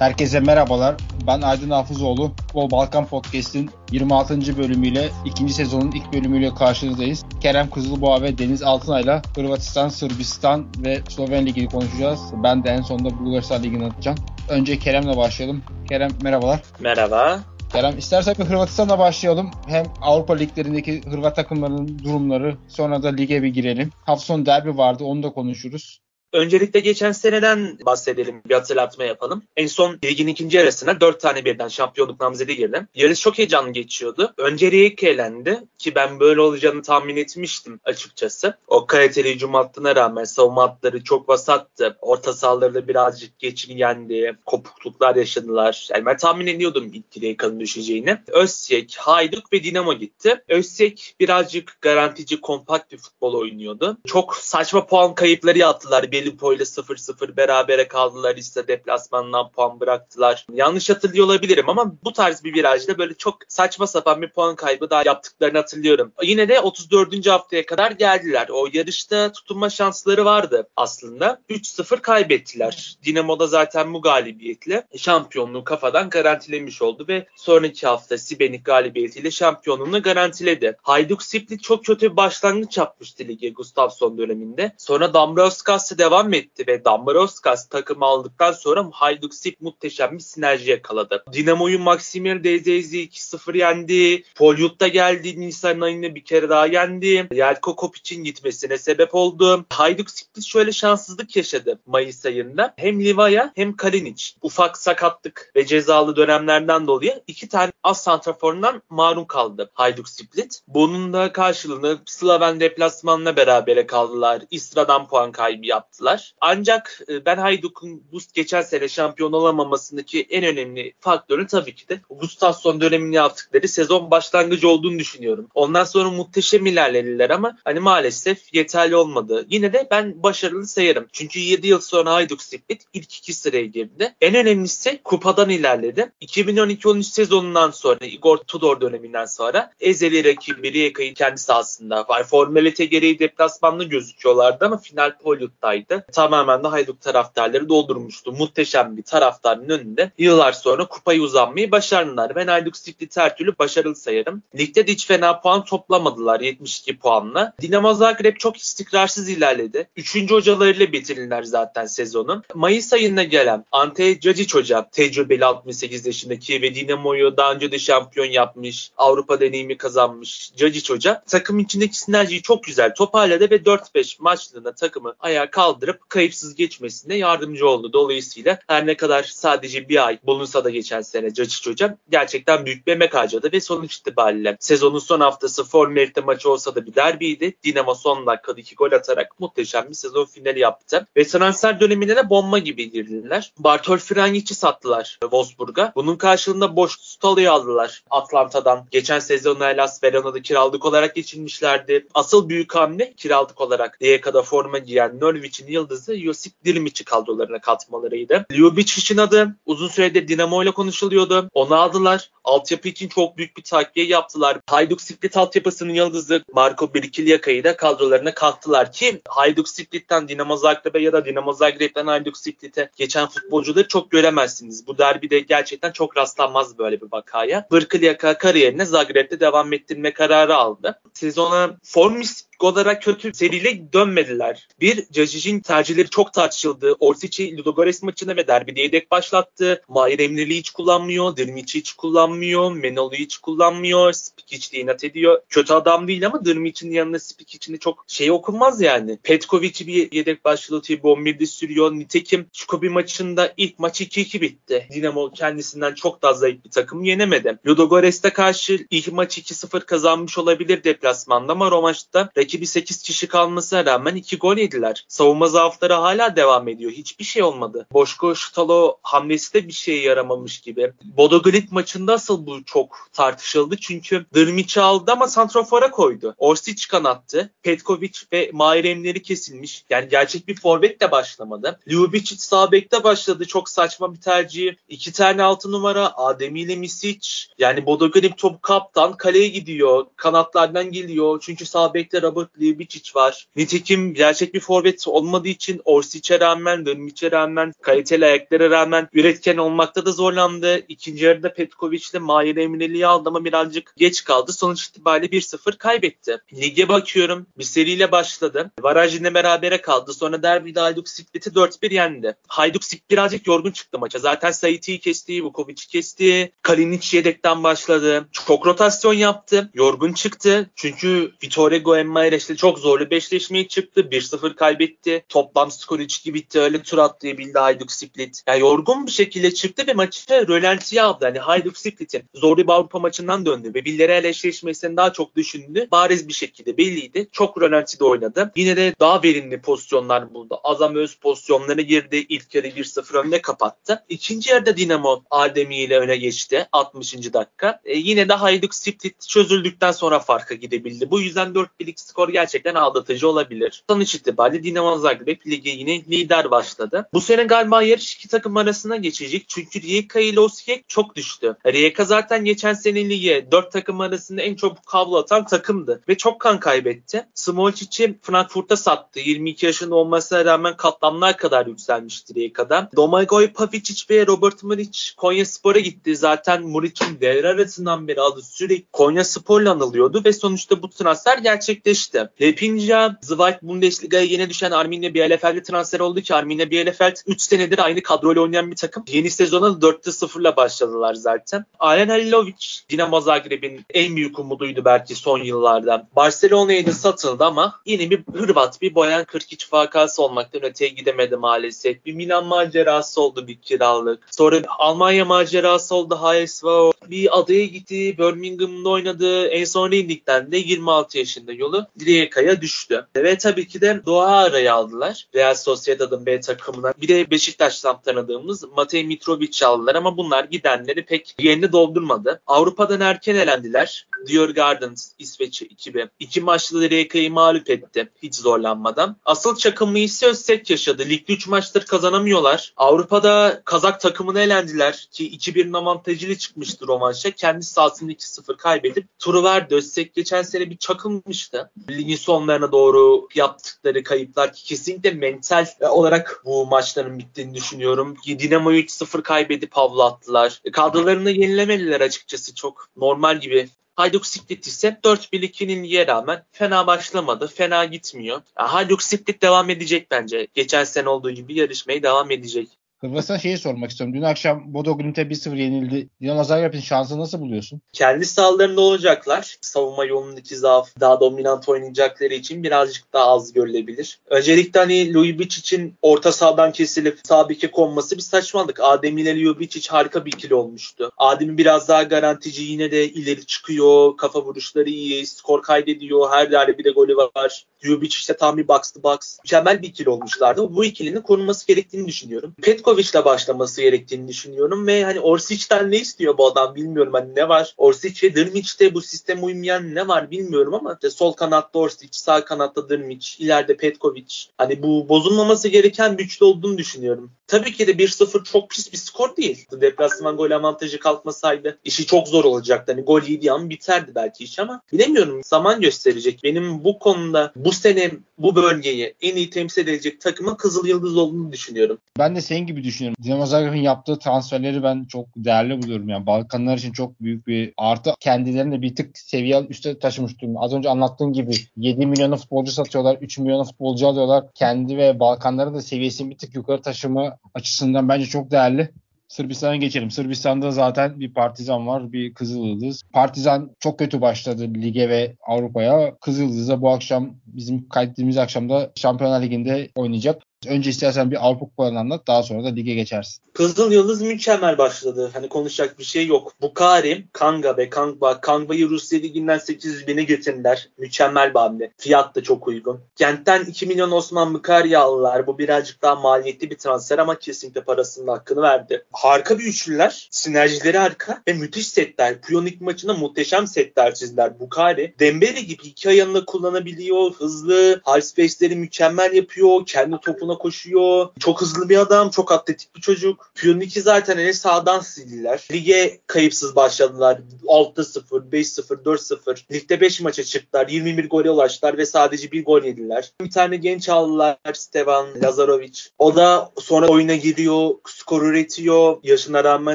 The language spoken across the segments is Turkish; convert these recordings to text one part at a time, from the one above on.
Herkese merhabalar. Ben Aydın Hafızoğlu. Bol Balkan Podcast'in 26. bölümüyle, ikinci sezonun ilk bölümüyle karşınızdayız. Kerem Kızılboğa ve Deniz Altınay'la Hırvatistan, Sırbistan ve Sloven Ligi'ni konuşacağız. Ben de en sonunda Bulgaristan Ligi'ni atacağım. Önce Kerem'le başlayalım. Kerem merhabalar. Merhaba. Kerem istersen bir Hırvatistan'la başlayalım. Hem Avrupa liglerindeki Hırvat takımlarının durumları sonra da lige bir girelim. Hafta sonu derbi vardı onu da konuşuruz. Öncelikle geçen seneden bahsedelim, bir hatırlatma yapalım. En son ligin ikinci yarısına dört tane birden şampiyonluk namzedi girdi. Yarış çok heyecanlı geçiyordu. Önce Riyek elendi ki ben böyle olacağını tahmin etmiştim açıkçası. O kaliteli hücum hattına rağmen savunma hatları çok vasattı. Orta sahaları birazcık geçirgendi. Kopukluklar yaşadılar. Yani ben tahmin ediyordum ilk Riyek'ın düşeceğini. Özsek, Hayduk ve Dinamo gitti. Özsek birazcık garantici, kompakt bir futbol oynuyordu. Çok saçma puan kayıpları yaptılar. Bir Lipo ile 0-0 berabere kaldılar. İşte deplasmandan puan bıraktılar. Yanlış hatırlıyor olabilirim ama bu tarz bir virajda böyle çok saçma sapan bir puan kaybı daha yaptıklarını hatırlıyorum. Yine de 34. haftaya kadar geldiler. O yarışta tutunma şansları vardı aslında. 3-0 kaybettiler. Dinamo'da zaten bu galibiyetle şampiyonluğu kafadan garantilemiş oldu ve sonraki hafta Sibenik galibiyetiyle şampiyonluğunu garantiledi. Hayduk Split çok kötü bir başlangıç yapmıştı lige Gustafsson döneminde. Sonra Dambrauskas devam devam etti ve Dambrauskas takımı aldıktan sonra Hajduk muhteşem bir sinerji yakaladı. Dinamo'yu Maximir Dezezi 2-0 yendi. Polyut da geldi Nisan ayında bir kere daha yendi. Jelko Kopic'in gitmesine sebep oldu. Hajduk Split şöyle şanssızlık yaşadı Mayıs ayında. Hem Livaya hem Kalinic ufak sakatlık ve cezalı dönemlerden dolayı iki tane az santraforundan marum kaldı Hajduk Split. Bunun da karşılığını Slaven deplasmanla berabere kaldılar. İstra'dan puan kaybı yaptı yaptılar. Ancak e, ben Hayduk'un bu geçen sene şampiyon olamamasındaki en önemli faktörü tabii ki de Gustafsson dönemini yaptıkları sezon başlangıcı olduğunu düşünüyorum. Ondan sonra muhteşem ilerlediler ama hani maalesef yeterli olmadı. Yine de ben başarılı sayarım. Çünkü 7 yıl sonra Hayduk Split ilk iki sıraya girdi. En önemlisi kupadan ilerledi. 2012-13 sezonundan sonra Igor Tudor döneminden sonra ezeli rakibi Rijeka'yı kendi sahasında var. Formalite gereği deplasmanlı gözüküyorlardı ama final Polyut'taydı birlikte tamamen de Hayduk taraftarları doldurmuştu. Muhteşem bir taraftarın önünde yıllar sonra kupayı uzanmayı başardılar. Ben Hayduk Split her türlü başarılı sayarım. Ligde de hiç fena puan toplamadılar 72 puanla. Dinamo Zagreb çok istikrarsız ilerledi. Üçüncü hocalarıyla bitirdiler zaten sezonun. Mayıs ayında gelen Ante Cacic hoca tecrübeli 68 yaşındaki ve Dinamo'yu daha önce de şampiyon yapmış, Avrupa deneyimi kazanmış Cacic hoca takım içindeki sinerjiyi çok güzel toparladı ve 4-5 maçlığında takımı ayağa kaldırdı kaldırıp kayıpsız geçmesine yardımcı oldu. Dolayısıyla her ne kadar sadece bir ay bulunsa da geçen sene Cacic hocam gerçekten büyük bir emek harcadı ve sonuç itibariyle sezonun son haftası Formalite maçı olsa da bir derbiydi. Dinamo son dakikada iki gol atarak muhteşem bir sezon finali yaptı. Ve transfer dönemine de bomba gibi girdiler. Bartol Frangic'i sattılar Wolfsburg'a. Bunun karşılığında boş Stalo'yu aldılar Atlanta'dan. Geçen sezon Hellas Verona'da kiralık olarak geçirmişlerdi. Asıl büyük hamle kiralık olarak Rijeka'da forma giyen Norwich'in yıldızı Josip Dirmiç'i kadrolarına katmalarıydı. Ljubic'in adı uzun süredir Dinamo ile konuşuluyordu. Onu aldılar. Altyapı için çok büyük bir takviye yaptılar. Hayduk Split altyapısının yıldızı Marco Birkilyaka'yı da kadrolarına kattılar ki Hayduk Split'ten Dinamo Zagreb'e ya da Dinamo Zagreb'den Hayduk Split'e geçen futbolcuları çok göremezsiniz. Bu derbide gerçekten çok rastlanmaz böyle bir vakaya. Birkilyaka kariyerine Zagreb'de devam ettirme kararı aldı. Sezona form olarak kötü seriyle dönmediler. Bir, Cacic'in tercihleri çok tartışıldı. Orsic'i Ludogorets maçına ve derbide yedek başlattı. Mahir Emre'li hiç kullanmıyor. Dirmic'i hiç kullanmıyor. Menol'u hiç kullanmıyor. Spikic'le inat ediyor. Kötü adam değil ama Dirmic'in yanında Spikic'in de çok şey okunmaz yani. Petkovic'i bir yedek başlatıyor. Bombil'de sürüyor. Nitekim Şukobi maçında ilk maç 2-2 bitti. Dinamo kendisinden çok daha zayıf bir takım yenemedi. Ludogorets'e karşı ilk maç 2-0 kazanmış olabilir deplasmanda ama Romaş'ta rakibi 8 kişi kalmasına rağmen 2 gol yediler. Savunma zaafları hala devam ediyor. Hiçbir şey olmadı. Boşko Şutalo hamlesi de bir şeye yaramamış gibi. Bodo Glimt maçında asıl bu çok tartışıldı. Çünkü Dırmiç'i aldı ama Santrofor'a koydu. Orsic kanattı. Petkovic ve Mahir Emleri kesilmiş. Yani gerçek bir forvet de başlamadı. Ljubic sağ bekte başladı. Çok saçma bir tercih. İki tane altı numara. Ademi ile Misic. Yani Bodo Glimt topu kaptan kaleye gidiyor. Kanatlardan geliyor. Çünkü sağ bekte Robert Robert Ljubicic var. Nitekim gerçek bir forvet olmadığı için Orsic'e rağmen, Dönmic'e rağmen, kaliteli ayaklara rağmen üretken olmakta da zorlandı. İkinci yarıda Petkovic ile Mahir Emreli'yi aldı ama birazcık geç kaldı. Sonuç itibariyle 1-0 kaybetti. Lige bakıyorum. Bir seriyle başladı. Varaj yine berabere kaldı. Sonra derbide Hayduk Split'i 4-1 yendi. Hayduk Split birazcık yorgun çıktı maça. Zaten Sait'i kesti, Vukovic'i kesti. Kalinic yedekten başladı. Çok rotasyon yaptı. Yorgun çıktı. Çünkü Vittore Goemmayer ile çok zorlu beşleşmeye çıktı. 1-0 kaybetti. Toplam skor 3-2 bitti. Öyle tur atlayabildi Hayduk Split. Yani yorgun bir şekilde çıktı ve maçı rölantiye aldı. Yani Hayduk Split'in zorlu bir Avrupa maçından döndü ve Villarreal eşleşmesini daha çok düşündü. Bariz bir şekilde belliydi. Çok rölantide oynadı. Yine de daha verimli pozisyonlar buldu. Azam öz pozisyonlara girdi. İlk yarı 1-0 önüne kapattı. İkinci yarıda Dinamo Ademi ile öne geçti. 60. dakika. E, yine de Hayduk Split çözüldükten sonra farka gidebildi. Bu yüzden 4-1'lik skor gerçekten aldatıcı olabilir. Sonuç itibariyle Dinamo Zagreb lige yine lider başladı. Bu sene galiba yarış iki takım arasına geçecek. Çünkü Rijeka ile Osijek çok düştü. Rijeka zaten geçen sene lige 4 takım arasında en çok kablo atan takımdı. Ve çok kan kaybetti. Smolcic'i Frankfurt'a sattı. 22 yaşında olmasına rağmen katlamlar kadar yükselmişti Rijeka'da. Domagoj Pavic ve Robert Muric Konya Spor'a gitti. Zaten Muric'in devre arasından beri adı sürekli Konya Spor'la anılıyordu ve sonuçta bu transfer gerçekleşti. Lepinca, Zweite Bundesliga'ya yeni düşen Arminia Bielefeld'e transfer oldu ki Arminia Bielefeld 3 senedir aynı kadroyla oynayan bir takım. Yeni sezona 4'te 0'la başladılar zaten. Alen Halilovic, Dinamo Zagreb'in en büyük umuduydu belki son yıllarda. Barcelona'ya da satıldı ama yine bir Hırvat, bir Boyan 42 vakası olmaktan öteye gidemedi maalesef. Bir Milan macerası oldu bir kiralık. Sonra Almanya macerası oldu HSV. Bir adaya gitti, Birmingham'da oynadı. En son Rindik'ten de 26 yaşında yolu Rijeka'ya düştü. Ve tabii ki de Doğa araya aldılar. Real Sociedad'ın B takımına. Bir de Beşiktaş'tan tanıdığımız Matej Mitrovic aldılar ama bunlar gidenleri pek yerini doldurmadı. Avrupa'dan erken elendiler. Dior Gardens İsveç ekibi. İki maçlı Rijeka'yı mağlup etti. Hiç zorlanmadan. Asıl çakımı ise Özsek yaşadı. Ligde 3 maçtır kazanamıyorlar. Avrupa'da Kazak takımını elendiler ki 2-1'in avantajıyla çıkmıştır o maçta. Kendi sahasında 2-0 kaybedip turu verdi. Özsek geçen sene bir çakılmıştı. Ligin sonlarına doğru yaptıkları kayıplar ki kesinlikle mental olarak bu maçların bittiğini düşünüyorum. Dinamo'yu 3-0 kaybedip havlu attılar. Kadrolarını yenilemediler açıkçası çok normal gibi Hayduk Split ise 4-1-2'nin rağmen fena başlamadı. Fena gitmiyor. Hayduk Split devam edecek bence. Geçen sene olduğu gibi yarışmaya devam edecek. Hırvatistan şeyi sormak istiyorum. Dün akşam Bodo Glimt'e 1-0 yenildi. Dinamo Zagreb'in şansını nasıl buluyorsun? Kendi sahalarında olacaklar. Savunma yolundaki zaaf daha dominant oynayacakları için birazcık daha az görülebilir. Öncelikle hani Ljubic için orta sahadan kesilip sağ beke konması bir saçmalık. Adem ile Ljubic harika bir ikili olmuştu. Adem'i biraz daha garantici yine de ileri çıkıyor. Kafa vuruşları iyi. Skor kaydediyor. Her yerde bir de golü var. Ljubic işte tam bir box to box. Mükemmel bir ikili olmuşlardı. Bu ikilinin korunması gerektiğini düşünüyorum. Petkovic'le başlaması gerektiğini düşünüyorum ve hani Orsic'ten ne istiyor bu adam bilmiyorum. Hani ne var? Orsic ve Drmic'te bu sisteme uymayan ne var bilmiyorum ama işte sol kanatta Orsic, sağ kanatta Drmic, ileride Petkovic. Hani bu bozulmaması gereken bir üçlü olduğunu düşünüyorum. Tabii ki de 1-0 çok pis bir skor değil. Deplasman gol avantajı kalkmasaydı işi çok zor olacaktı. Hani gol yediği an biterdi belki iş ama bilemiyorum. Zaman gösterecek. Benim bu konuda bu sene bu bölgeyi en iyi temsil edecek takımın Kızıl Yıldız olduğunu düşünüyorum. Ben de senin gibi düşünüyorum. Dinamo Zagreb'in yaptığı transferleri ben çok değerli buluyorum. Yani Balkanlar için çok büyük bir artı. Kendilerini de bir tık seviye üste taşımış durumda. Az önce anlattığın gibi 7 milyona futbolcu satıyorlar. 3 milyona futbolcu alıyorlar. Kendi ve Balkanların da seviyesini bir tık yukarı taşıma açısından bence çok değerli. Sırbistan'a geçelim. Sırbistan'da zaten bir Partizan var, bir Kızılyıldız. Partizan çok kötü başladı lige ve Avrupa'ya. Kızılyıldız da bu akşam bizim kaydettiğimiz akşamda Şampiyonlar Ligi'nde oynayacak. Önce istersen bir Avrupa Kupalarını anlat daha sonra da lige geçersin. Kızıl Yıldız mükemmel başladı. Hani konuşacak bir şey yok. Bukari, Kanga ve Kangba. Kangba'yı Rusya Ligi'nden 800 bine getirdiler. Mükemmel bir hamle. Fiyat da çok uygun. Kent'ten 2 milyon Osman Bukari'yi aldılar. Bu birazcık daha maliyetli bir transfer ama kesinlikle parasının hakkını verdi. Harika bir üçlüler. Sinerjileri harika ve müthiş setler. Pionik maçında muhteşem setler çizdiler. Bukari, Dembele gibi iki ayağını kullanabiliyor. Hızlı, high space'leri mükemmel yapıyor. Kendi topunu Barcelona koşuyor. Çok hızlı bir adam, çok atletik bir çocuk. Pionik'i zaten hani sağdan sildiler. Lige kayıpsız başladılar. 6-0, 5-0, 4-0. Ligde 5 maça çıktılar. 21 gole ulaştılar ve sadece bir gol yediler. Bir tane genç aldılar Stevan Lazarovic. O da sonra oyuna giriyor, skor üretiyor. Yaşına rağmen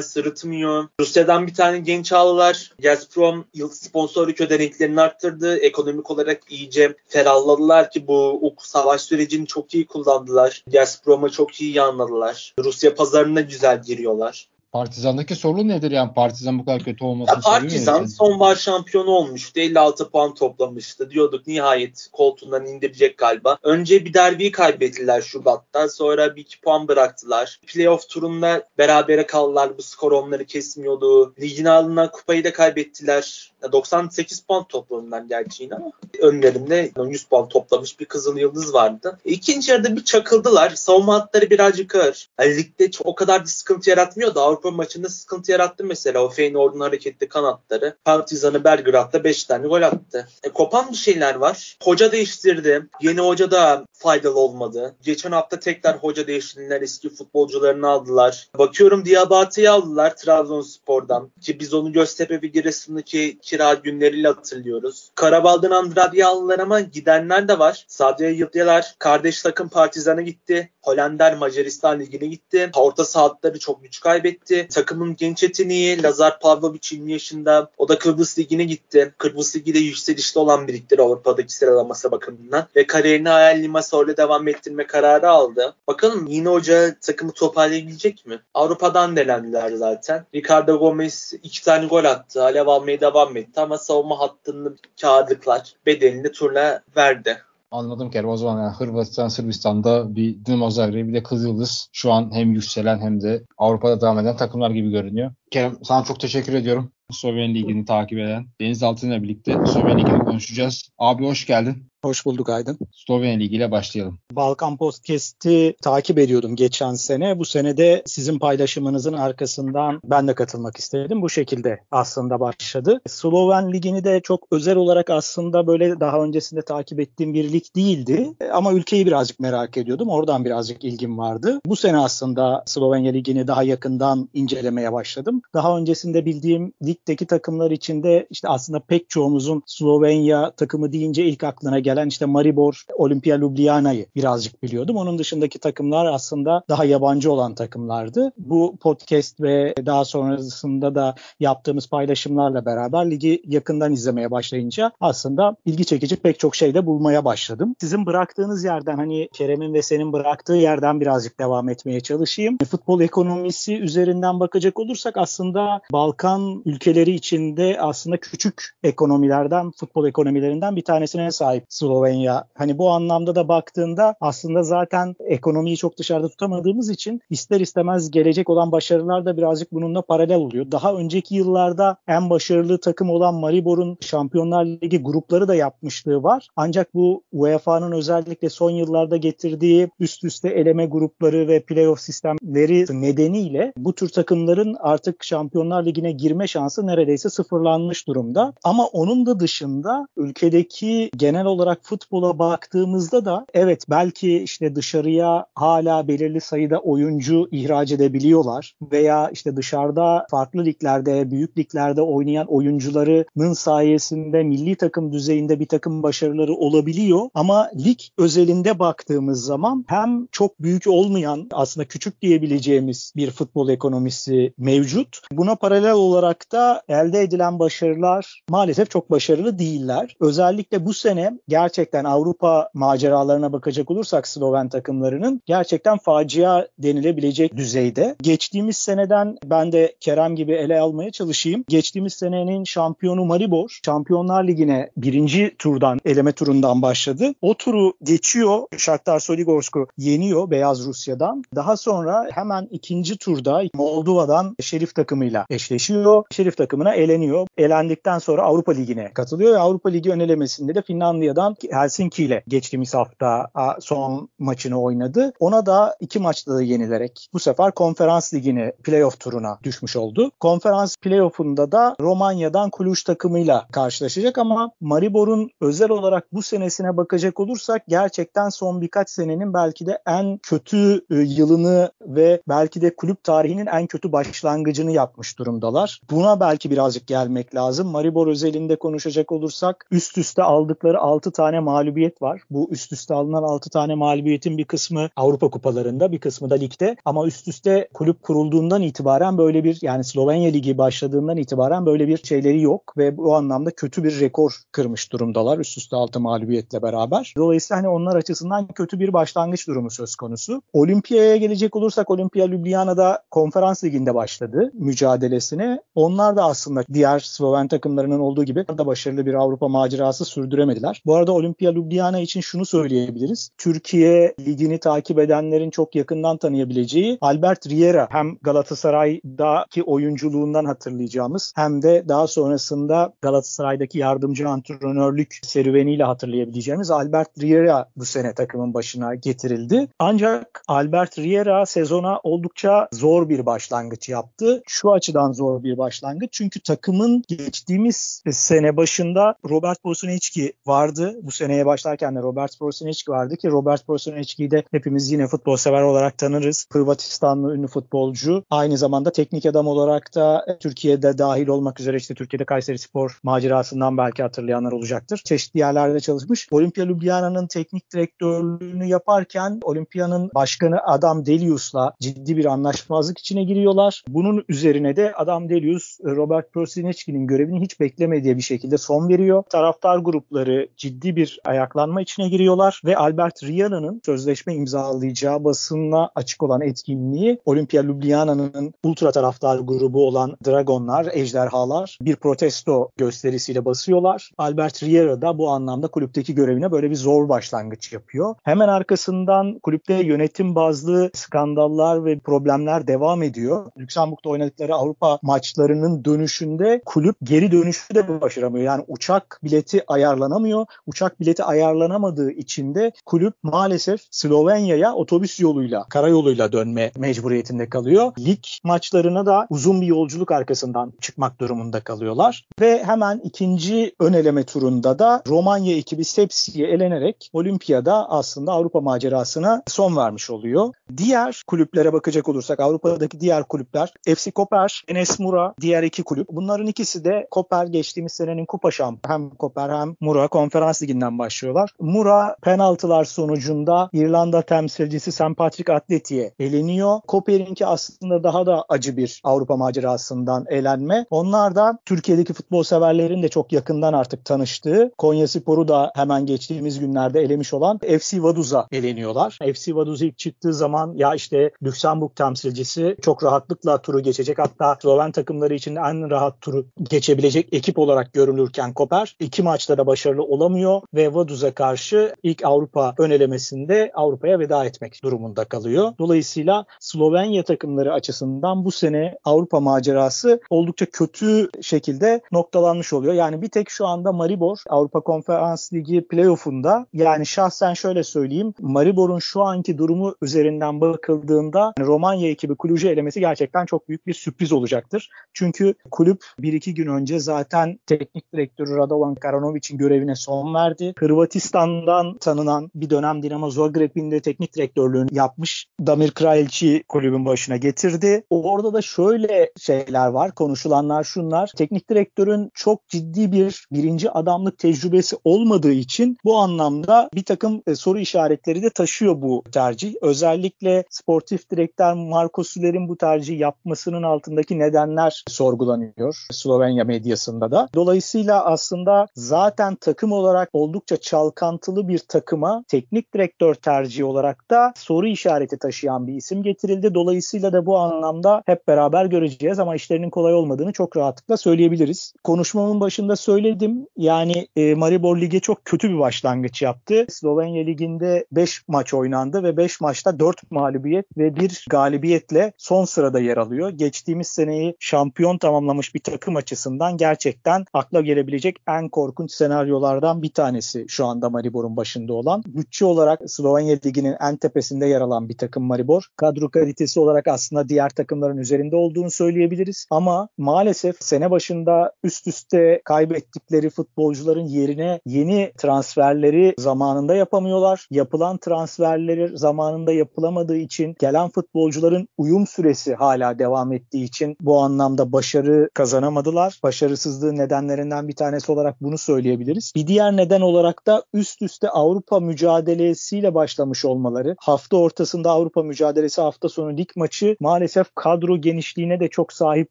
sırıtmıyor. Rusya'dan bir tane genç aldılar. Gazprom yıl sponsorluk ödeneklerini arttırdı. Ekonomik olarak iyice ferahladılar ki bu savaş sürecini çok iyi kullandılar. Gazprom'a çok iyi anladılar. Rusya pazarına güzel giriyorlar. Partizan'daki sorun nedir yani Partizan bu kadar kötü olmasını Partizan son var şampiyonu olmuştu. 56 puan toplamıştı. Diyorduk nihayet koltuğundan indirecek galiba. Önce bir derbiyi kaybettiler Şubat'ta. Sonra bir iki puan bıraktılar. Playoff turunda berabere kaldılar. Bu skor onları kesmiyordu. Ligin alınan kupayı da kaybettiler. 98 puan topladılar gerçi yine ama önlerinde 100 puan toplamış bir Kızıl Yıldız vardı. İkinci yarıda bir çakıldılar. Savunma hatları birazcık ağır. Yani ligde o kadar da sıkıntı yaratmıyor da Avrupa maçında sıkıntı yarattı mesela. O Feyenoord'un hareketli kanatları. Partizan'ı Belgrad'da 5 tane gol attı. E, kopan bir şeyler var. Hoca değiştirdi. Yeni hoca da faydalı olmadı. Geçen hafta tekrar hoca değiştirdiler. Eski futbolcularını aldılar. Bakıyorum Diabate'yi aldılar Trabzonspor'dan. Ki biz onu Göztepe ve Giresun'daki kira günleriyle hatırlıyoruz. Karabağ'dan Andrade'yi aldılar ama gidenler de var. Sadece Yıldyalar kardeş takım Partizan'a gitti. Hollander Macaristan Ligi'ne gitti. Orta saatleri çok güç kaybetti. Takımın genç yeteneği Lazar Pavlovic 20 yaşında. O da Kıbrıs Ligi'ne gitti. Kıbrıs Ligi'de yükselişte olan biriktir Avrupa'daki sıralaması bakımından. Ve kariyerini Hayal Limassol'le devam ettirme kararı aldı. Bakalım yine hoca takımı toparlayabilecek mi? Avrupa'dan delendiler zaten. Ricardo Gomez iki tane gol attı. Alev almaya devam etti ama savunma hattını kağıdıklar bedelini turla verdi. Anladım Kerem. O zaman yani Hırvatistan, Sırbistan'da bir Dinamo Zagreb bir de Kızıldız şu an hem yükselen hem de Avrupa'da devam eden takımlar gibi görünüyor. Kerem sana çok teşekkür ediyorum. Sloven Ligi'ni takip eden Deniz Altın'la birlikte Sloven Ligi'ni konuşacağız. Abi hoş geldin. Hoş bulduk Aydın. Slovenya Ligi ile başlayalım. Balkan Podcast'i takip ediyordum geçen sene. Bu sene de sizin paylaşımınızın arkasından ben de katılmak istedim. Bu şekilde aslında başladı. Sloven Ligi'ni de çok özel olarak aslında böyle daha öncesinde takip ettiğim bir lig değildi. Ama ülkeyi birazcık merak ediyordum. Oradan birazcık ilgim vardı. Bu sene aslında Slovenya Ligi'ni daha yakından incelemeye başladım. Daha öncesinde bildiğim ligdeki takımlar içinde işte aslında pek çoğumuzun Slovenya takımı deyince ilk aklına gelen gelen işte Maribor, Olimpia Ljubljana'yı birazcık biliyordum. Onun dışındaki takımlar aslında daha yabancı olan takımlardı. Bu podcast ve daha sonrasında da yaptığımız paylaşımlarla beraber ligi yakından izlemeye başlayınca aslında ilgi çekici pek çok şey de bulmaya başladım. Sizin bıraktığınız yerden hani Kerem'in ve senin bıraktığı yerden birazcık devam etmeye çalışayım. Futbol ekonomisi üzerinden bakacak olursak aslında Balkan ülkeleri içinde aslında küçük ekonomilerden, futbol ekonomilerinden bir tanesine sahip Slovenya. Hani bu anlamda da baktığında aslında zaten ekonomiyi çok dışarıda tutamadığımız için ister istemez gelecek olan başarılar da birazcık bununla paralel oluyor. Daha önceki yıllarda en başarılı takım olan Maribor'un Şampiyonlar Ligi grupları da yapmışlığı var. Ancak bu UEFA'nın özellikle son yıllarda getirdiği üst üste eleme grupları ve playoff sistemleri nedeniyle bu tür takımların artık Şampiyonlar Ligi'ne girme şansı neredeyse sıfırlanmış durumda. Ama onun da dışında ülkedeki genel olarak olarak futbola baktığımızda da evet belki işte dışarıya hala belirli sayıda oyuncu ihraç edebiliyorlar veya işte dışarıda farklı liglerde, büyük liglerde oynayan oyuncularının sayesinde milli takım düzeyinde bir takım başarıları olabiliyor ama lig özelinde baktığımız zaman hem çok büyük olmayan aslında küçük diyebileceğimiz bir futbol ekonomisi mevcut. Buna paralel olarak da elde edilen başarılar maalesef çok başarılı değiller. Özellikle bu sene gerçekten Avrupa maceralarına bakacak olursak Sloven takımlarının gerçekten facia denilebilecek düzeyde. Geçtiğimiz seneden ben de Kerem gibi ele almaya çalışayım. Geçtiğimiz senenin şampiyonu Maribor Şampiyonlar Ligi'ne birinci turdan eleme turundan başladı. O turu geçiyor. Shakhtar Soligorsk'u yeniyor Beyaz Rusya'dan. Daha sonra hemen ikinci turda Moldova'dan Şerif takımıyla eşleşiyor. Şerif takımına eleniyor. Elendikten sonra Avrupa Ligi'ne katılıyor ve Avrupa Ligi ön elemesinde de Finlandiya'dan olan Helsinki ile geçtiğimiz hafta son maçını oynadı. Ona da iki maçta da yenilerek bu sefer konferans ligini playoff turuna düşmüş oldu. Konferans playoff'unda da Romanya'dan Cluj takımıyla karşılaşacak ama Maribor'un özel olarak bu senesine bakacak olursak gerçekten son birkaç senenin belki de en kötü e, yılını ve belki de kulüp tarihinin en kötü başlangıcını yapmış durumdalar. Buna belki birazcık gelmek lazım. Maribor özelinde konuşacak olursak üst üste aldıkları 6 tane mağlubiyet var. Bu üst üste alınan 6 tane mağlubiyetin bir kısmı Avrupa kupalarında bir kısmı da ligde ama üst üste kulüp kurulduğundan itibaren böyle bir yani Slovenya Ligi başladığından itibaren böyle bir şeyleri yok ve bu anlamda kötü bir rekor kırmış durumdalar üst üste 6 mağlubiyetle beraber. Dolayısıyla hani onlar açısından kötü bir başlangıç durumu söz konusu. Olimpiyaya gelecek olursak Olimpiya Ljubljana'da konferans liginde başladı mücadelesine. Onlar da aslında diğer Sloven takımlarının olduğu gibi da başarılı bir Avrupa macerası sürdüremediler. Bu arada Olimpiya Ljubljana için şunu söyleyebiliriz. Türkiye ligini takip edenlerin çok yakından tanıyabileceği Albert Riera hem Galatasaray'daki oyunculuğundan hatırlayacağımız hem de daha sonrasında Galatasaray'daki yardımcı antrenörlük serüveniyle hatırlayabileceğimiz Albert Riera bu sene takımın başına getirildi. Ancak Albert Riera sezona oldukça zor bir başlangıç yaptı. Şu açıdan zor bir başlangıç çünkü takımın geçtiğimiz sene başında Robert Bosunecki vardı. Bu seneye başlarken de Robert Bosunecki vardı ki Robert Bosunecki'yi de hepimiz yine futbol sever olarak tanırız. Hırvatistanlı ünlü futbolcu. Aynı zamanda teknik adam olarak da Türkiye'de dahil olmak üzere işte Türkiye'de Kayseri Spor macerasından belki hatırlayanlar olacaktır. Çeşitli yerlerde çalışmış. Olimpia Ljubljana'nın teknik direktörlüğünü yaparken Olimpiya'nın başkanı Adam Delius'la ciddi bir anlaşmazlık içine giriyorlar. Bunun üzerine de Adam Delius Robert Prosinecki'nin görevini hiç beklemediği bir şekilde son veriyor. Taraftar grupları ciddi bir ayaklanma içine giriyorlar ve Albert Riana'nın sözleşme imzalayacağı basınla açık olan etkinliği Olimpia Ljubljana'nın ultra taraftar grubu olan Dragonlar, Ejderhalar bir protesto gösterisiyle basıyorlar. Albert Riera da bu anlamda kulüpteki görevine böyle bir zor başlangıç yapıyor. Hemen arkasından kulüpte yönetim bazlı skandallar ve problemler devam ediyor. Lüksemburg'da oynadıkları Avrupa maçlarının dönüşünde kulüp geri dönüşü de başaramıyor. Yani uçak bileti ayarlanamıyor. Uçak bileti ayarlanamadığı için de kulüp maalesef Slovenya'ya otobüs yoluyla, karayoluyla dönme mecburiyetinde kalıyor. Lig maçlarına da uzun bir yolculuk arkasından çıkmak durumunda kalıyorlar. Ve hemen ikinci ön eleme turunda da Romanya ekibi Sepsi'ye elenerek Olimpiyada aslında Avrupa macerasına son vermiş oluyor. Diğer kulüplere bakacak olursak Avrupa'daki diğer kulüpler FC Koper, Enes Mura diğer iki kulüp. Bunların ikisi de Koper geçtiğimiz senenin kupa şampiyonu. Hem Koper hem Mura konferans liginden başlıyorlar. Mura penaltılar sonucunda İrlanda temsilcisi St. Patrick Atleti'ye eleniyor. Koper'inki aslında daha da acı bir Avrupa macerasından elenme. Onlar da Türkiye'deki futbol severlerin de çok yakından artık tanıştığı Konya Spor'u da hemen geçtiğimiz günlerde elemiş olan FC Vaduz'a eleniyorlar. FC Vaduz ilk çıktığı zaman ya işte Lüksemburg temsilcisi çok rahatlıkla turu geçecek. Hatta Sloven takımları için en rahat turu geçebilecek ekip olarak görülürken Koper iki maçta da başarılı olamıyor ve Vaduz'a karşı ilk Avrupa ön elemesinde Avrupa'ya veda etmek durumunda kalıyor. Dolayısıyla Slovenya takımları açısından bu sene Avrupa macerası oldukça kötü şekilde noktalanmış oluyor. Yani bir tek şu anda Maribor Avrupa Konferans Ligi playoff'unda yani şahsen şöyle söyleyeyim Maribor'un şu anki durumu üzerinden bakıldığında Romanya ekibi Cluj'u elemesi gerçekten çok büyük bir sürpriz olacaktır. Çünkü kulüp bir iki gün önce zaten teknik direktörü Radovan Karanovic'in görevine son verdi. Hırvatistan'dan tanınan bir dönem Dinamo Zagreb'in de teknik direktörlüğünü yapmış. Damir Kralci kulübün başına getirdi. Orada da şöyle şeyler var, konuşulanlar şunlar. Teknik direktörün çok ciddi bir birinci adamlık tecrübesi olmadığı için bu anlamda bir takım e, soru işaretleri de taşıyor bu tercih. Özellikle sportif direktör Marco Süler'in bu tercih yapmasının altındaki nedenler sorgulanıyor Slovenya medyasında da. Dolayısıyla aslında zaten takım olarak oldukça çalkantılı bir takıma teknik direktör tercihi olarak da soru işareti taşıyan bir isim getirildi. Dolayısıyla da bu anlamda hep beraber göreceğiz ama işlerinin kolay olmadığını çok rahatlıkla söyleyebiliriz. Konuşmamın başında söyledim. Yani e, Maribor Lig'e çok kötü bir başlangıç yaptı. Slovenya Ligi'nde 5 maç oynandı ve 5 maçta 4 mağlubiyet ve 1 galibiyetle son sırada yer alıyor. Geçtiğimiz seneyi şampiyon tamamlamış bir takım açısından gerçekten akla gelebilecek en korkunç senaryolardan bir tanesi şu anda Maribor'un başında olan. Bütçe olarak Slovenya Ligi'nin en tepesinde yer alan bir takım Maribor. Kadro kalitesi olarak aslında diğer takımların üzerinde olduğunu söyleyebiliriz. Ama maalesef sene başında üst üste kaybettikleri futbolcuların yerine yeni transferleri zamanında yapamıyorlar. Yapılan transferleri zamanında yapılamadığı için gelen futbolcuların uyum süresi hala devam ettiği için bu anlamda başarı kazanamadılar. Başarısızlığın nedenlerinden bir tanesi olarak bunu söyleyebiliriz. Bir diğer neden olarak da üst üste Avrupa mücadelesiyle başlamış olmaları. Hafta ortasında Avrupa mücadelesi hafta sonu lig maçı maalesef kadro genişliğine de çok sahip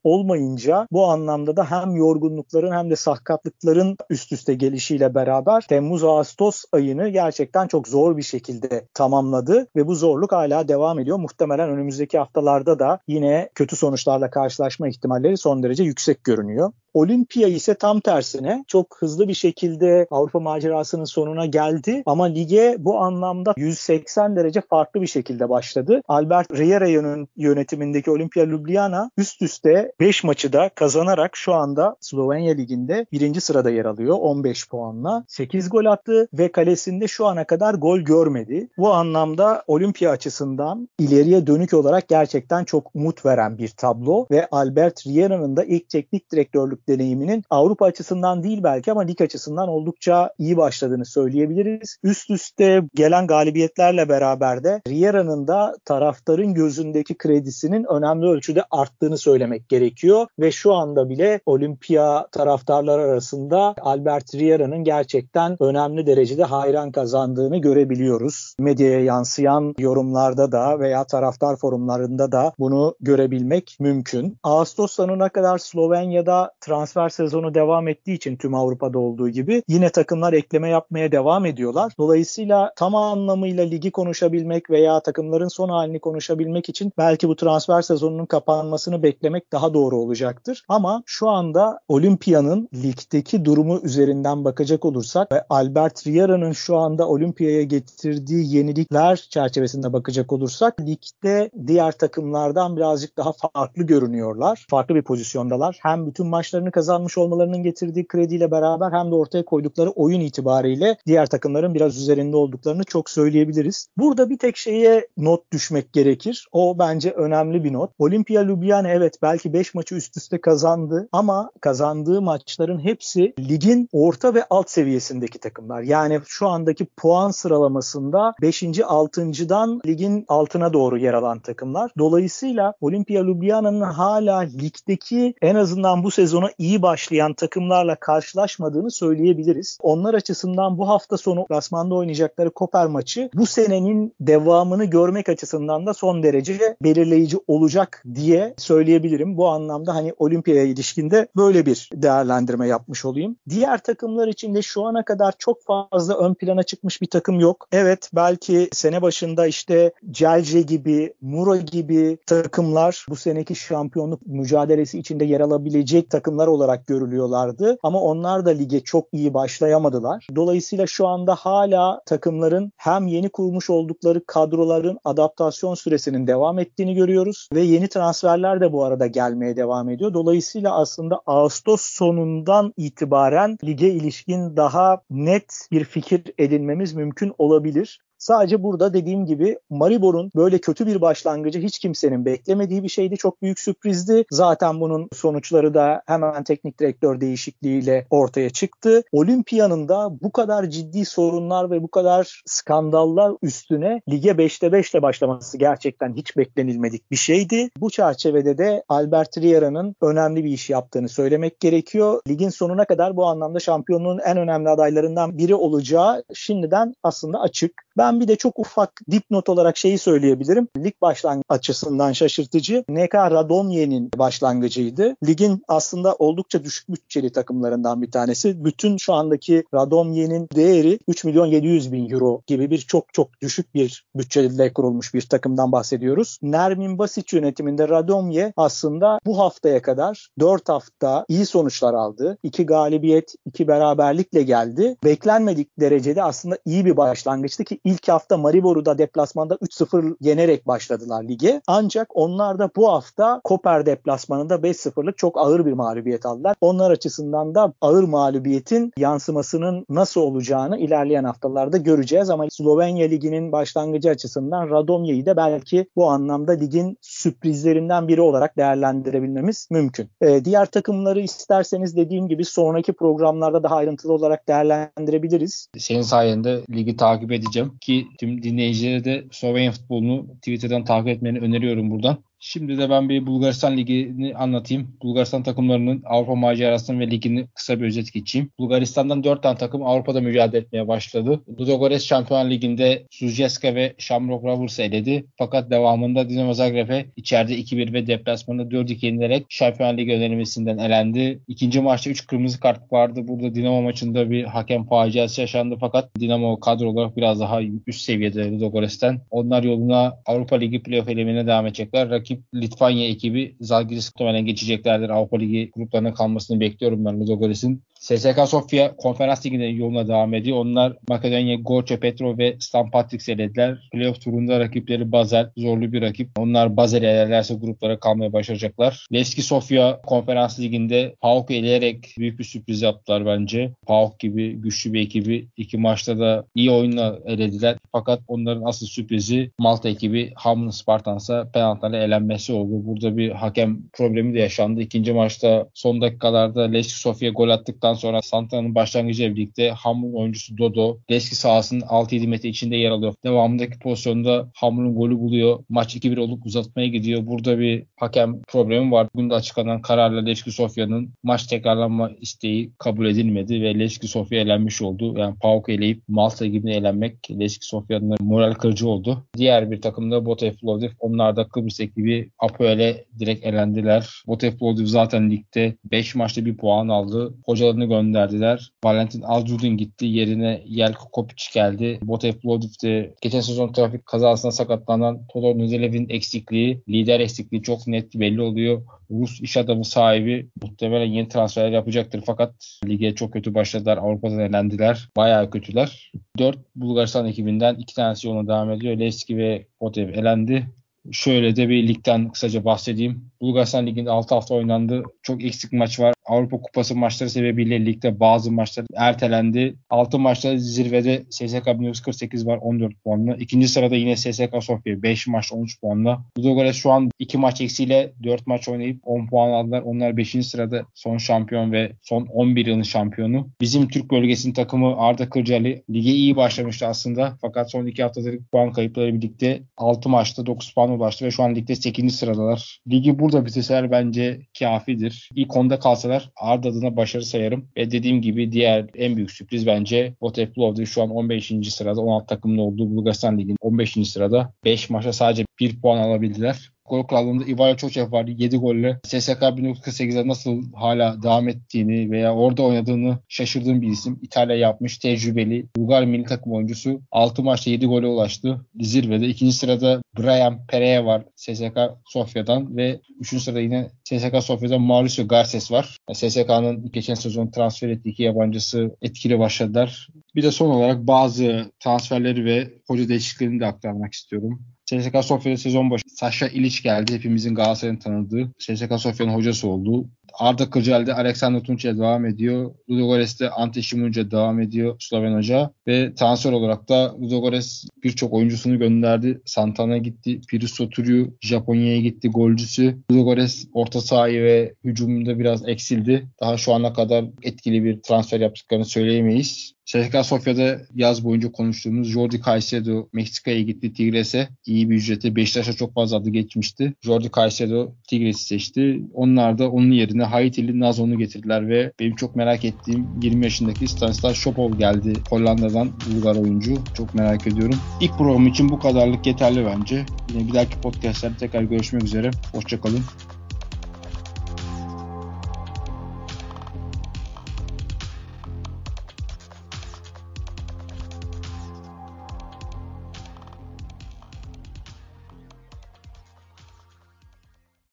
olmayınca bu anlamda da hem yorgunlukların hem de sakatlıkların üst üste gelişiyle beraber Temmuz-Ağustos ayını gerçekten çok zor bir şekilde tamamladı ve bu zorluk hala devam ediyor. Muhtemelen önümüzdeki haftalarda da yine kötü sonuçlarla karşılaşma ihtimalleri son derece yüksek görünüyor. Olimpia ise tam tersine çok hızlı bir şekilde Avrupa macerasının sonuna geldi ama lige bu anlamda 180 derece farklı bir şekilde başladı. Albert Riera yönetimindeki Olimpia Ljubljana üst üste 5 maçı da kazanarak şu anda Slovenya liginde birinci sırada yer alıyor 15 puanla. 8 gol attı ve kalesinde şu ana kadar gol görmedi. Bu anlamda Olimpia açısından ileriye dönük olarak gerçekten çok umut veren bir tablo ve Albert Riera'nın da ilk teknik direktörlük deneyiminin Avrupa açısından değil belki ama lig açısından oldukça iyi başladığını söyleyebiliriz. Üst üste gelen galibiyetlerle beraber de Riera'nın da taraftarın gözündeki kredisinin önemli ölçüde arttığını söylemek gerekiyor ve şu anda bile Olimpiya taraftarlar arasında Albert Riera'nın gerçekten önemli derecede hayran kazandığını görebiliyoruz. Medyaya yansıyan yorumlarda da veya taraftar forumlarında da bunu görebilmek mümkün. Ağustos sonuna kadar Slovenya'da transfer sezonu devam ettiği için tüm Avrupa'da olduğu gibi yine takımlar ekleme yapmaya devam ediyorlar. Dolayısıyla tam anlamıyla ligi konuşabilmek veya takımların son halini konuşabilmek için belki bu transfer sezonunun kapanmasını beklemek daha doğru olacaktır. Ama şu anda Olimpiya'nın ligdeki durumu üzerinden bakacak olursak ve Albert Riera'nın şu anda Olimpiya'ya getirdiği yenilikler çerçevesinde bakacak olursak ligde diğer takımlardan birazcık daha farklı görünüyorlar. Farklı bir pozisyondalar. Hem bütün maçların maçlarını kazanmış olmalarının getirdiği krediyle beraber hem de ortaya koydukları oyun itibariyle diğer takımların biraz üzerinde olduklarını çok söyleyebiliriz. Burada bir tek şeye not düşmek gerekir. O bence önemli bir not. Olimpia Ljubljana evet belki 5 maçı üst üste kazandı ama kazandığı maçların hepsi ligin orta ve alt seviyesindeki takımlar. Yani şu andaki puan sıralamasında 5. 6.dan ligin altına doğru yer alan takımlar. Dolayısıyla Olimpia Ljubljana'nın hala ligdeki en azından bu sezona iyi başlayan takımlarla karşılaşmadığını söyleyebiliriz. Onlar açısından bu hafta sonu klasmanda oynayacakları Koper maçı bu senenin devamını görmek açısından da son derece belirleyici olacak diye söyleyebilirim. Bu anlamda hani olimpiyaya ilişkinde böyle bir değerlendirme yapmış olayım. Diğer takımlar için de şu ana kadar çok fazla ön plana çıkmış bir takım yok. Evet belki sene başında işte Celce gibi, Mura gibi takımlar bu seneki şampiyonluk mücadelesi içinde yer alabilecek takımlar takımlar olarak görülüyorlardı ama onlar da lige çok iyi başlayamadılar. Dolayısıyla şu anda hala takımların hem yeni kurmuş oldukları kadroların adaptasyon süresinin devam ettiğini görüyoruz ve yeni transferler de bu arada gelmeye devam ediyor. Dolayısıyla aslında Ağustos sonundan itibaren lige ilişkin daha net bir fikir edinmemiz mümkün olabilir. Sadece burada dediğim gibi Maribor'un böyle kötü bir başlangıcı hiç kimsenin beklemediği bir şeydi. Çok büyük sürprizdi. Zaten bunun sonuçları da hemen teknik direktör değişikliğiyle ortaya çıktı. Olimpiya'nın da bu kadar ciddi sorunlar ve bu kadar skandallar üstüne lige 5'te 5 ile başlaması gerçekten hiç beklenilmedik bir şeydi. Bu çerçevede de Albert Riera'nın önemli bir iş yaptığını söylemek gerekiyor. Ligin sonuna kadar bu anlamda şampiyonluğun en önemli adaylarından biri olacağı şimdiden aslında açık. Ben bir de çok ufak dipnot olarak şeyi söyleyebilirim. Lig başlangıcı açısından şaşırtıcı. NK Radomye'nin başlangıcıydı. Ligin aslında oldukça düşük bütçeli takımlarından bir tanesi. Bütün şu andaki Radomye'nin değeri 3 milyon 700 bin euro gibi bir çok çok düşük bir bütçeyle kurulmuş bir takımdan bahsediyoruz. Nermin Basic yönetiminde Radomye aslında bu haftaya kadar 4 hafta iyi sonuçlar aldı. 2 galibiyet, 2 beraberlikle geldi. Beklenmedik derecede aslında iyi bir başlangıçtı ki ilk hafta Maribor'u da deplasmanda 3-0 yenerek başladılar lige. Ancak onlar da bu hafta Koper deplasmanında 5-0'lık çok ağır bir mağlubiyet aldılar. Onlar açısından da ağır mağlubiyetin yansımasının nasıl olacağını ilerleyen haftalarda göreceğiz ama Slovenya Ligi'nin başlangıcı açısından Radomya'yı da belki bu anlamda ligin sürprizlerinden biri olarak değerlendirebilmemiz mümkün. Ee, diğer takımları isterseniz dediğim gibi sonraki programlarda daha ayrıntılı olarak değerlendirebiliriz. Senin sayende ligi takip edeceğim ki tüm dinleyicilere de Slovenya futbolunu Twitter'dan takip etmeni öneriyorum buradan. Şimdi de ben bir Bulgaristan Ligi'ni anlatayım. Bulgaristan takımlarının Avrupa macerasını ve ligini kısa bir özet geçeyim. Bulgaristan'dan 4 tane takım Avrupa'da mücadele etmeye başladı. Ludogorets Şampiyon Ligi'nde Suzyeska ve Shamrock Rovers'ı eledi. Fakat devamında Dinamo Zagreb'e içeride 2-1 ve deplasmanda 4-2 yenilerek Şampiyon Ligi önerilmesinden elendi. İkinci maçta 3 kırmızı kart vardı. Burada Dinamo maçında bir hakem faciası yaşandı fakat Dinamo kadro olarak biraz daha üst seviyede Ludogorets'ten. Onlar yoluna Avrupa Ligi playoff elemine devam edecekler. Rakip rakip Litvanya ekibi Zalgiris muhtemelen geçeceklerdir. Avrupa Ligi gruplarına kalmasını bekliyorum ben Ludogorets'in. SSK Sofia konferans liginde yoluna devam ediyor. Onlar Makedonya, Gorce Petro ve Stan Patrick's elediler. Playoff turunda rakipleri Basel. Zorlu bir rakip. Onlar Basel'i elerlerse gruplara kalmaya başaracaklar. Leski Sofia konferans liginde PAOK'u eleyerek büyük bir sürpriz yaptılar bence. PAOK gibi güçlü bir ekibi iki maçta da iyi oyunla elediler. Fakat onların asıl sürprizi Malta ekibi Hamlin Spartans'a penaltılarla elenmesi oldu. Burada bir hakem problemi de yaşandı. İkinci maçta son dakikalarda Leski Sofia gol attıktan sonra Santana'nın başlangıcı birlikte Hamur'un oyuncusu Dodo Leski sahasının 6-7 metre içinde yer alıyor. Devamındaki pozisyonda Hamur'un golü buluyor. Maç 2-1 olup uzatmaya gidiyor. Burada bir hakem problemi var. Bugün de açıklanan kararla Leski Sofya'nın maç tekrarlanma isteği kabul edilmedi ve Leski Sofya elenmiş oldu. Yani PAOK eleyip Malta gibi elenmek Leski Sofya'nın moral kırıcı oldu. Diğer bir takımda Plovdiv. Onlar da Kıbrıs ekibi Apoel'e direkt elendiler. Botev zaten ligde 5 maçta bir puan aldı. Hocalarını gönderdiler. Valentin Alcudin gitti. Yerine Jelko Kopic geldi. Botev Plovdiv'de geçen sezon trafik kazasına sakatlanan Todor Nuzelev'in eksikliği, lider eksikliği çok net belli oluyor. Rus iş adamı sahibi muhtemelen yeni transferler yapacaktır. Fakat lige çok kötü başladılar. Avrupa'dan elendiler. Bayağı kötüler. 4 Bulgaristan ekibinden 2 tanesi yoluna devam ediyor. Leski ve Botev elendi. Şöyle de bir ligden kısaca bahsedeyim. Bulgaristan Ligi'nde 6 hafta oynandı. Çok eksik maç var. Avrupa Kupası maçları sebebiyle ligde bazı maçlar ertelendi. 6 maçta zirvede SSK 1948 var 14 puanla. İkinci sırada yine SSK Sofya 5 maç 13 puanla. Ludogorets şu an 2 maç eksiyle 4 maç oynayıp 10 puan aldılar. Onlar 5. sırada son şampiyon ve son 11 yılın şampiyonu. Bizim Türk bölgesinin takımı Arda Kırcalı lige iyi başlamıştı aslında. Fakat son 2 haftadır puan kayıpları birlikte 6 maçta 9 puan ulaştı ve şu an ligde 8. sıradalar. Ligi burada bitirseler bence kafidir. İlk onda kalsalar Arda adına başarı sayarım. Ve dediğim gibi diğer en büyük sürpriz bence Botev Plovdiv şu an 15. sırada 16 takımlı olduğu Bulgaristan Ligi'nin 15. sırada 5 maçta sadece 1 puan alabildiler. Gol krallığında Ivala Çoçev vardı 7 golle. SSK 1948'de nasıl hala devam ettiğini veya orada oynadığını şaşırdığım bir isim. İtalya yapmış tecrübeli Bulgar milli takım oyuncusu 6 maçta 7 gole ulaştı. Zirvede. ikinci sırada Brian Pereira var SSK Sofya'dan ve üçüncü sırada yine SSK Sofya'dan Mauricio Garces var. SSK'nın geçen sezon transfer ettiği iki yabancısı etkili başladılar. Bir de son olarak bazı transferleri ve hoca değişikliklerini de aktarmak istiyorum. CSKA Sofya'da sezon başı Sasha İliç geldi. Hepimizin Galatasaray'ın tanıdığı. CSKA Sofya'nın hocası oldu. Arda Kırcal'de Alexander Tunç'e devam ediyor. Ludogorets'te Ante Şimunca devam ediyor Sloven Hoca. Ve transfer olarak da Ludogorets birçok oyuncusunu gönderdi. Santana gitti. Piris Soturiu Japonya'ya gitti golcüsü. Ludogorets orta sahayı ve hücumunda biraz eksildi. Daha şu ana kadar etkili bir transfer yaptıklarını söyleyemeyiz. CSKA Sofya'da yaz boyunca konuştuğumuz Jordi Caicedo Meksika'ya gitti Tigres'e. iyi bir ücrete Beşiktaş'a çok fazla adı geçmişti. Jordi Caicedo Tigres'i seçti. Onlar da onun yerine Haitili Nazon'u getirdiler ve benim çok merak ettiğim 20 yaşındaki Stanislav Šopov geldi Hollanda'dan Bulgar oyuncu. Çok merak ediyorum. İlk program için bu kadarlık yeterli bence. Yine bir dahaki podcastlerde tekrar görüşmek üzere. Hoşçakalın.